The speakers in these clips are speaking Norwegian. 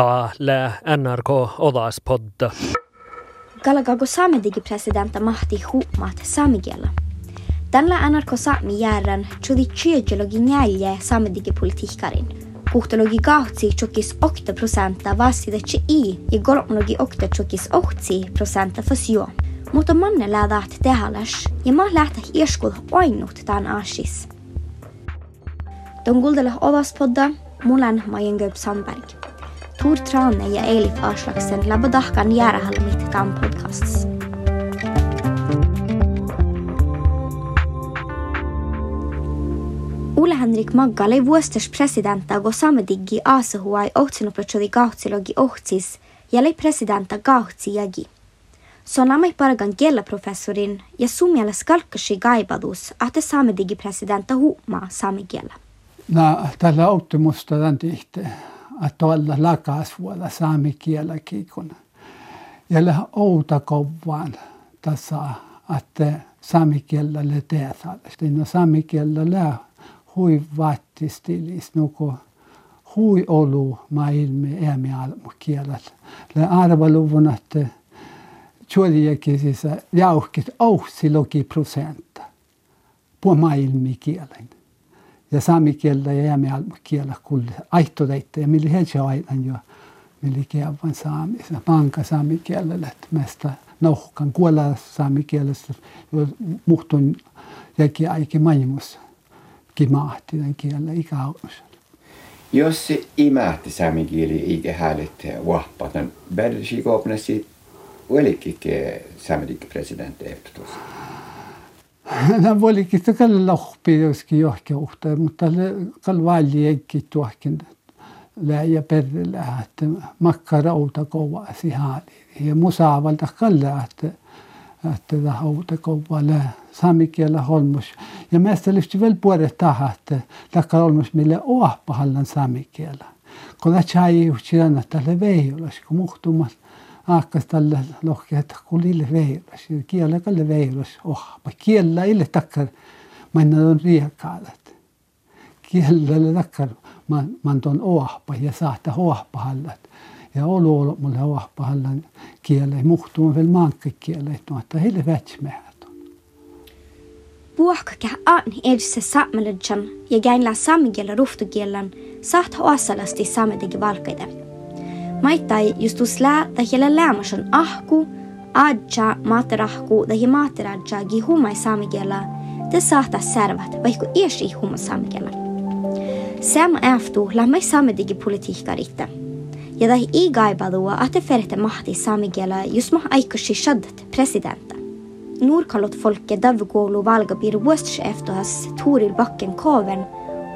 Täällä NRK Olaspodda. Galagago saame tegi presidenta Mahti Humat saamikielä. Tällä NRK Saami järän tjudi tjujologi njälje saamedigi politiikkarin. Kuhtologi kahtsi tjukis 8 prosenta vastida i ja kolmologi 8 tjukis 8 prosenta fasjuo. Mutta manne lähtee tehallas ja mä lähtee ieskul ainut tämän asis. Don kuuldella Olaspodda, mulan Majen Sandberg. Tor Trane ja Eilif Aslaksen labadahkan jäärähällä mitt tämän podcasts. Ole Henrik Magga ei vuosters presidenta go samedigi asehuai ohtsinoplotsodi gahtselogi ohtsis ja lei presidenta gahtsi jagi. Sonamai paragan gella professorin ja sumiala skalkasi gaibadus ahte samediggi presidenta huuma samigella. No, tällä optimusta tämän tihti, että olla lakasvuolla saami kielläkin, kun jälle outa kovaan tässä, että saami kielellä teetään. No saami kielellä hui vattistilis, nuku hui olu maailmi äämi almu kielellä. Le arvaluvun, että tjuoliakin siis jauhkit ouhsi logi prosenta på maailmi kielen ja saamikieltä ja jäämialmakieltä kuulee aihtodeita ja milli heiltä aidan jo milli kielvan saamissa. Panka saamikielellä, että meistä nauhkan kuolla saamikielessä, jo muhtun jäki aike maimus kimahti tämän kielellä ikähaus. Jos se imähti saamikieli ikä häälit niin värdelsi koopnesi, olikin saamikki presidentti ehtotusta? Nämä olikin tekellä lohpi joskin johonkin uhtaa, mutta kalvalli eikin tuohkin läjä perille lähtee. Makkarauta kovaa sihaali. Ja musaavalta kallaa, että että det hauta kovalle samikielä holmus. Ja meistä lysti vielä puolet taha, että takka holmus mille oahpahallan samikielä. Kun tämä chai uhtsi anna tälle veijolla, kun muhtumat hakkas tällä lohkeet kulille veiras. kiele kalle veelas, oh, ma kiele ille takkar mennä on riikaalat. Kiele ille takkar man on oahpa ja saata oahpa hallat. Ja olu olu mulle ohpahallan kielä. Muhtuu vielä et kielä. Tuotta heille Puhka Puhkaka an edessä saamelajan ja gäinlä ruhtu ruhtugillan saat osallasti saamen valkaiden. Maittai justusla dahila lämashan ahku, adja materahku dahi materadja samigella. saamikella, te saata särvät, vaikka iesi humma saamikella. Sam äftu lämmai saamedigi politiikkaritta. Ja dahi i gaibalua ahte ferhte mahti samigella, just mah aikasi shaddat presidenta. Nordkalott folket davgoulu valgabir vuostis eftohas Toril Bakken Kavern,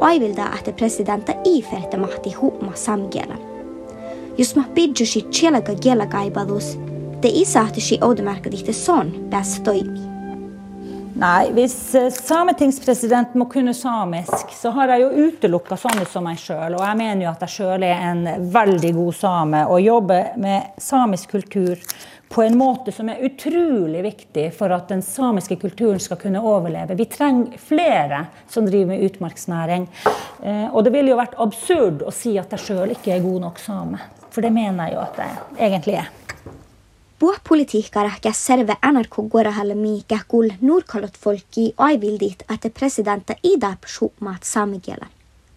och jag vill att presidenta i ferhte mahti humma saamikella. Just mah bidjo si tjelaga gela gaibadus, det i sahte si odemerka dikte son bäst toimi. Nei, hvis sametingspresidenten må kunne samisk, så har jeg jo utelukka sånne som meg sjøl. Og jeg mener jo at jeg sjøl er en veldig god same og jobber med samisk kultur på en måte som er utrolig viktig for at den samiske kulturen skal kunne overleve. Vi trenger flere som driver med utmarksnæring. Og det ville jo vært absurd å si at jeg sjøl ikke er god nok same. For det mener jeg jo at jeg egentlig er. Politiikara serve NRK Gorahalle mi kähkul Nordkalottfolki aivildit että presidenta ida pshumaat saamikielä.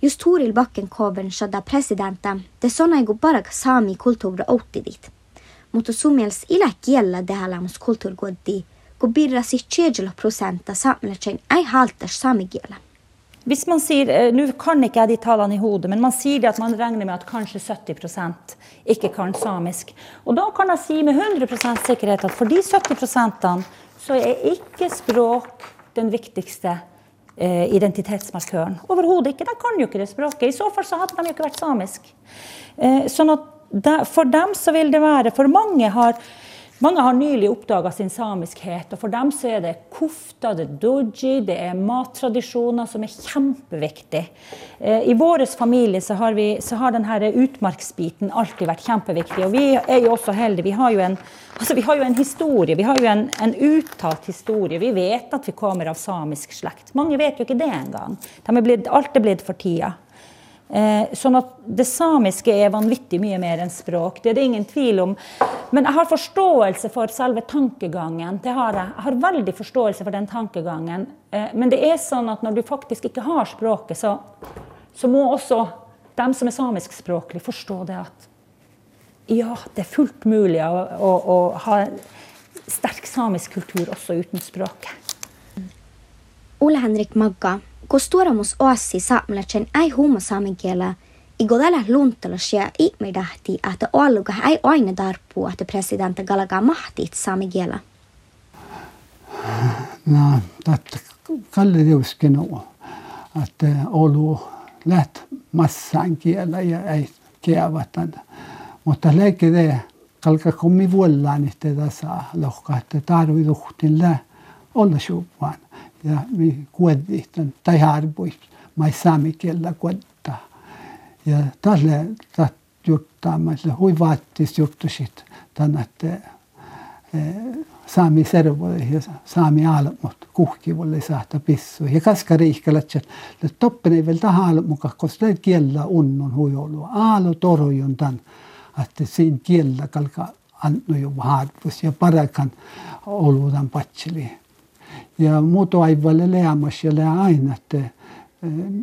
Just Toril Bakken Koven shadda presidenta, det sona igu barag saami kulttuura outtidit. Mutta sumiels ila kiellä dehalamus kulttuurgoddi, kun birra siis 70 prosenta saamelaisen ei haltas saamikielä. Hvis man sier, Nå kan ikke jeg de tallene i hodet, men man sier det at man regner med at kanskje 70 ikke kan samisk. Og da kan jeg si med 100% sikkerhet at for de 70% så er ikke språk den viktigste eh, identitetsmarkøren. Overhodet ikke. De kan jo ikke det språket. I så fall så hadde de jo ikke vært samisk. Eh, sånn at de, for dem så vil det være For mange har mange har nylig oppdaga sin samiskhet, og for dem så er det kofta, det doji, det er mattradisjoner som er kjempeviktig. I vår familie så har, vi, så har denne utmarksbiten alltid vært kjempeviktig. Og vi er jo også heldige. Vi har jo en, altså vi har jo en historie, vi har jo en, en uttalt historie. Vi vet at vi kommer av samisk slekt. Mange vet jo ikke det engang. De er blitt, alt er blitt for tida. Eh, sånn at det samiske er vanvittig mye mer enn språk. Det er det ingen tvil om. Men jeg har forståelse for selve tankegangen. Det har jeg. Jeg har veldig forståelse for den tankegangen. Eh, men det er sånn at når du faktisk ikke har språket, så, så må også dem som er samiskspråklige, forstå det at ja, det er fullt mulig å, å, å ha sterk samisk kultur også uten språket. Ole Henrik Magga, Kostuoramusoassi saamelaisen ei huuma saamen kielä, Igodella ja ihmidähti, että olluka ei aina tarppuu, että presidentti galaga mahti saamen kielä. No, tätä kalli riuskin on, että olu läht massan kielä ja ei kievatan. Mutta leikki te, kalka kummi vuollaan, että tässä lohkaa, että tarvitsee luhtin olla suuppaan ja kuueteistkümne tai harpois, ma ei saa kella kotta. Ja talle tahtsin juttamaan, se hui vaattis juttusit tänne, että e, sami servo ja saami almot kuhkivulle saata pissu. Ja kaska riihkalatset, että toppen ei vielä taha almuka, koska ei kiellä unnun huijolua. Aalo torojon tän, että sin kella kalka antoi jo harpus ja parakan olutan patsiliin. Ja mutuaivalle leamasia lea aina, että eh,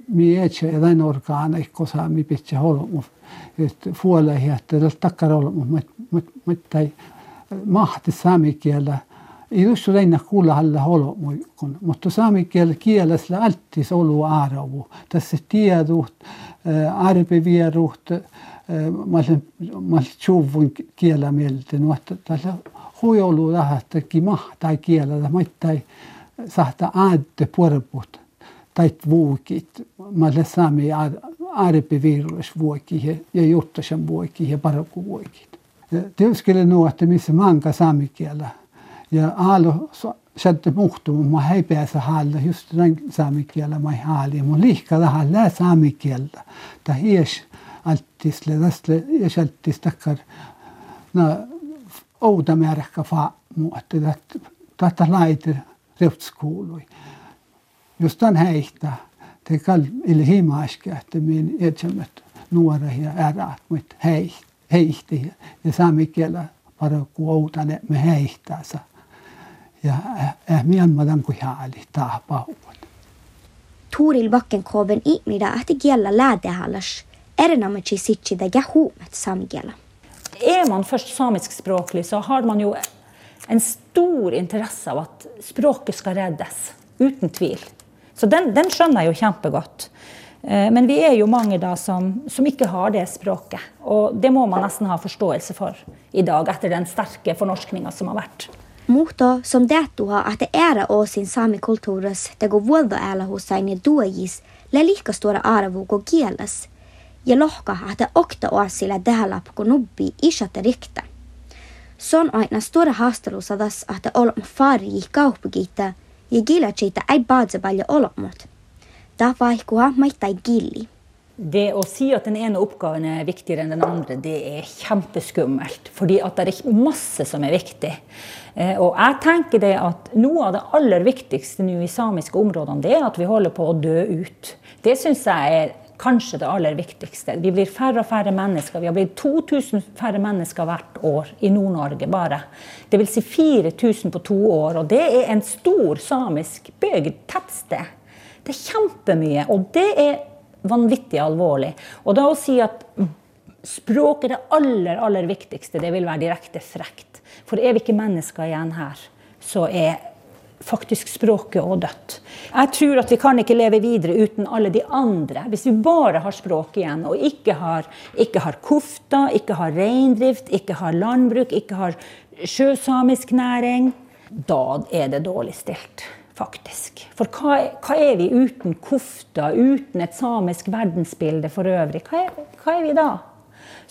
mi etsä orgaana, orgaaneik kosa mi pitsä holmus. Että fuolehi, että tällä takkar holmus, mutta mahti saami kielä. Ei just reina kuulla alla holmuikun, mutta saami kielä kielessä altis olu aaravu. Tässä tiedut eh, arpevieruht, eh, mä olen tjuvun kielä mieltä, no, että tällä huijolu lähtekin kielä, mutta ei, sahta aadde puorput tait vuokit. Mä le saami aarpe virus vuoki ja juttasen vuoki ja paraku vuokit. Tietysti nuo, että missä manka saamikielä. Ja aalo sätte muhtumu, mä hei pääse haalle just näin saamikielä mä haali. Mun liikka tähän lää saamikieltä. Tää hies alttisle, täsle ja alttis takkar. No, outa määräkkä faa muotti. Tätä laitir riftskoolui. Just tämän heitä, te kall ili himaske, että min etsemät nuora ja ärät, mutta hei, heihti ja saamme kielä paro kuoutan, että me heihtäänsä. Ja äh, mielmadan kuin haali tahpahuun. Turil Vakkenkåben ihmida että kielä läädehallas, erinomaisesti sitsi ja huumet saamikielä. Er man først samiskspråklig, så har man jo en stor interesse av at språket skal reddes. Uten tvil. Så den, den skjønner jeg jo kjempegodt. Eh, men vi er jo mange da som, som, ikke har det språket. Og det må man nesten ha forståelse for i dag, etter den sterke fornorskninga som har vært. Mutta som detta att det är sin saamikulttuurissa det går vuolta äällä hussain ja duojis le lika stora arvo kuin kieles. Ja lohka että okta oasilla tähän kun nubbi ishatte rikta. Se on aina stora haastelussa tässä, että olemme fari kaupunkiita ja gilacheita ei baadse paljon olemmat. Da vaikkua maittai gilli. Det å si at den ene oppgaven er viktigere enn den andre, det er kjempeskummelt. Fordi at det er masse som er viktig. Eh, og jeg tenker det at noe av det aller viktigste nå i samiske områdene, det er at vi holder på å dø ut. Det syns jeg er kanskje det aller viktigste. Vi blir færre og færre mennesker. Vi har blitt 2000 færre mennesker hvert år i Nord-Norge bare. Dvs. Si 4000 på to år. Og det er en stor samisk bygd, tettsted. Det er kjempemye. Og det er vanvittig alvorlig. Og da å si at språk er det aller, aller viktigste, det vil være direkte frekt. For er vi ikke mennesker igjen her, så er faktisk språket og dødt. Jeg tror at vi kan ikke leve videre uten alle de andre. Hvis vi bare har språk igjen, og ikke har, ikke har kofta, ikke har reindrift, ikke har landbruk, ikke har sjøsamisk næring, da er det dårlig stilt. Faktisk. For hva, hva er vi uten kofta, uten et samisk verdensbilde for øvrig? Hva er, hva er vi da?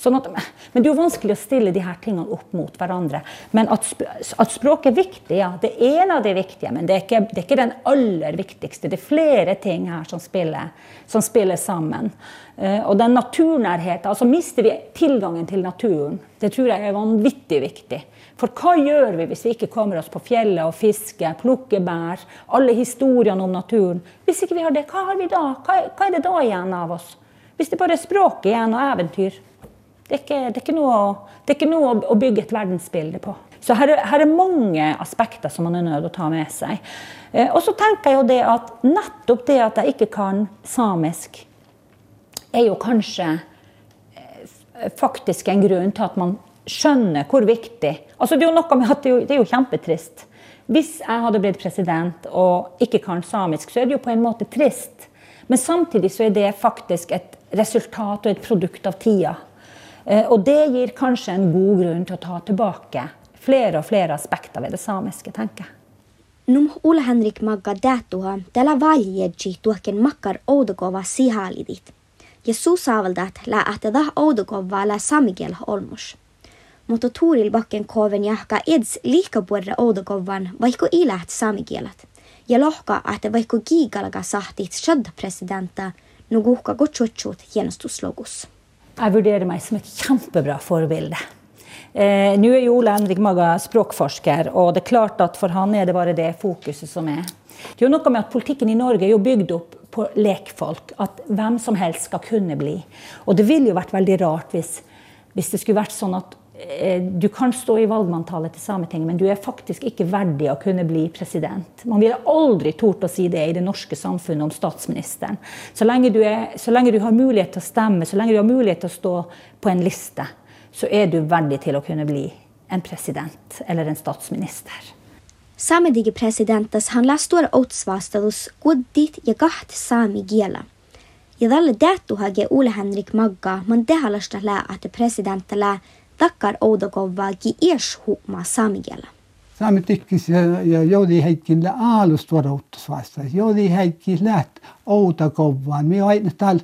Sånn at, men det er jo vanskelig å stille de her tingene opp mot hverandre. Men at, at språk er viktig, ja. Det er en av de viktige, men det er, ikke, det er ikke den aller viktigste. Det er flere ting her som spiller, som spiller sammen. Uh, og den naturnærheten, altså mister vi tilgangen til naturen, det tror jeg er vanvittig viktig. For hva gjør vi hvis vi ikke kommer oss på fjellet og fisker, plukker bær, alle historiene om naturen? Hvis ikke vi har det, hva har vi da? Hva, hva er det da igjen av oss? Hvis det bare er språk igjen og eventyr. Det er ikke, det er noe, det er ikke noe å bygge et verdensbilde på. Så her, her, er mange aspekter som man er nødt til å ta med seg. Eh, og så tenker jeg jo det at nettopp det at jeg ikke kan samisk, er jo kanskje eh, faktisk en grunn til at man skjønner hvor viktig Altså det er jo noe med at det er jo, det er jo kjempetrist. Hvis jeg hadde blitt president og ikke kan samisk, så er det jo på en måte trist. Men samtidig så er det faktisk et resultat og et produkt av tida. Eh, og det gir kanskje en god grunn til å ta tilbake flere og flere aspekter ved det samiske, tenker jeg. Num Ole Henrik Magga dätuha tällä valjeji tuoken makkar oudokova sihalidit. Ja suusaavaldat lä että dah oudokova lä samigel olmus. Mutta Tuuril Bakken koven jahka eds liikapuolella oudokovan vaikka iläht samigielat. Ja lohka että vaikka giigalaga sahtit shadda presidenta nuguhka gotchochut gjennomstuslogus. Jeg vurderer meg som et kjempebra forbilde. Eh, Nå er jo Ole Henrik Maga språkforsker, og det er klart at for han er det bare det fokuset som er. Det er jo noe med at Politikken i Norge er jo bygd opp på lekfolk. At hvem som helst skal kunne bli. Og det ville jo vært veldig rart hvis, hvis det skulle vært sånn at du kan stå i valgmanntallet til Sametinget, men du er faktisk ikke verdig å kunne bli president. Man ville aldri tort å si det i det norske samfunnet om statsministeren. Så lenge, er, så lenge du har mulighet til å stemme, så lenge du har mulighet til å stå på en liste, så er du verdig til å kunne bli en president eller en statsminister. Samedige presidentas han la stora god dit ja sami gjela. Jeg Ja tälle hage Ole Henrik Magga man det har että at presidenten takkar Takar Oudokovvaakin ieshukma er samigella. Saamme tykkis ja joudi heitkin aalustuoda vastaan. Joudi heitkin läht Oudokovvaan. Me aina täällä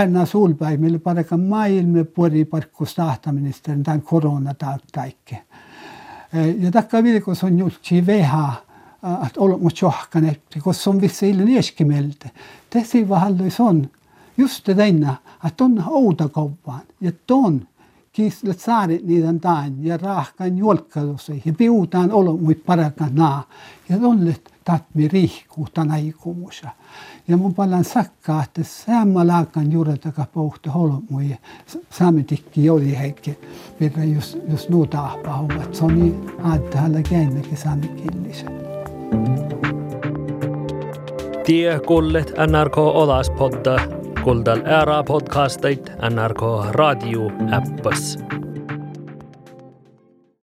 Erna Solberg, meillä parakaan maailme pori parkkus tahtaministerin tämän korona taikke. Eh, ja takka virkos on jutsi vähä eh, att olemus johkaneet, koska se on vissi illan ieskimielte. Tässä vahallus on just denna, että on outakouppaan ja ton kiisletsaarit niiden taan ja rahkan jolkkalusi ja piutaan olo mui parakan naa. Ja tollet tatmi rihkuu tän aikumusha. Ja mun palan sakkaa, että samma laakan juuretaka pohti olo mui saamitikki joli heikki, Pidä jos, jos nuu taapaa ovat, se on niin aatteella käynnekin saamikillisen. Tie kullet NRK Olas kuulda Ära podcasteid NRK Raadio äppas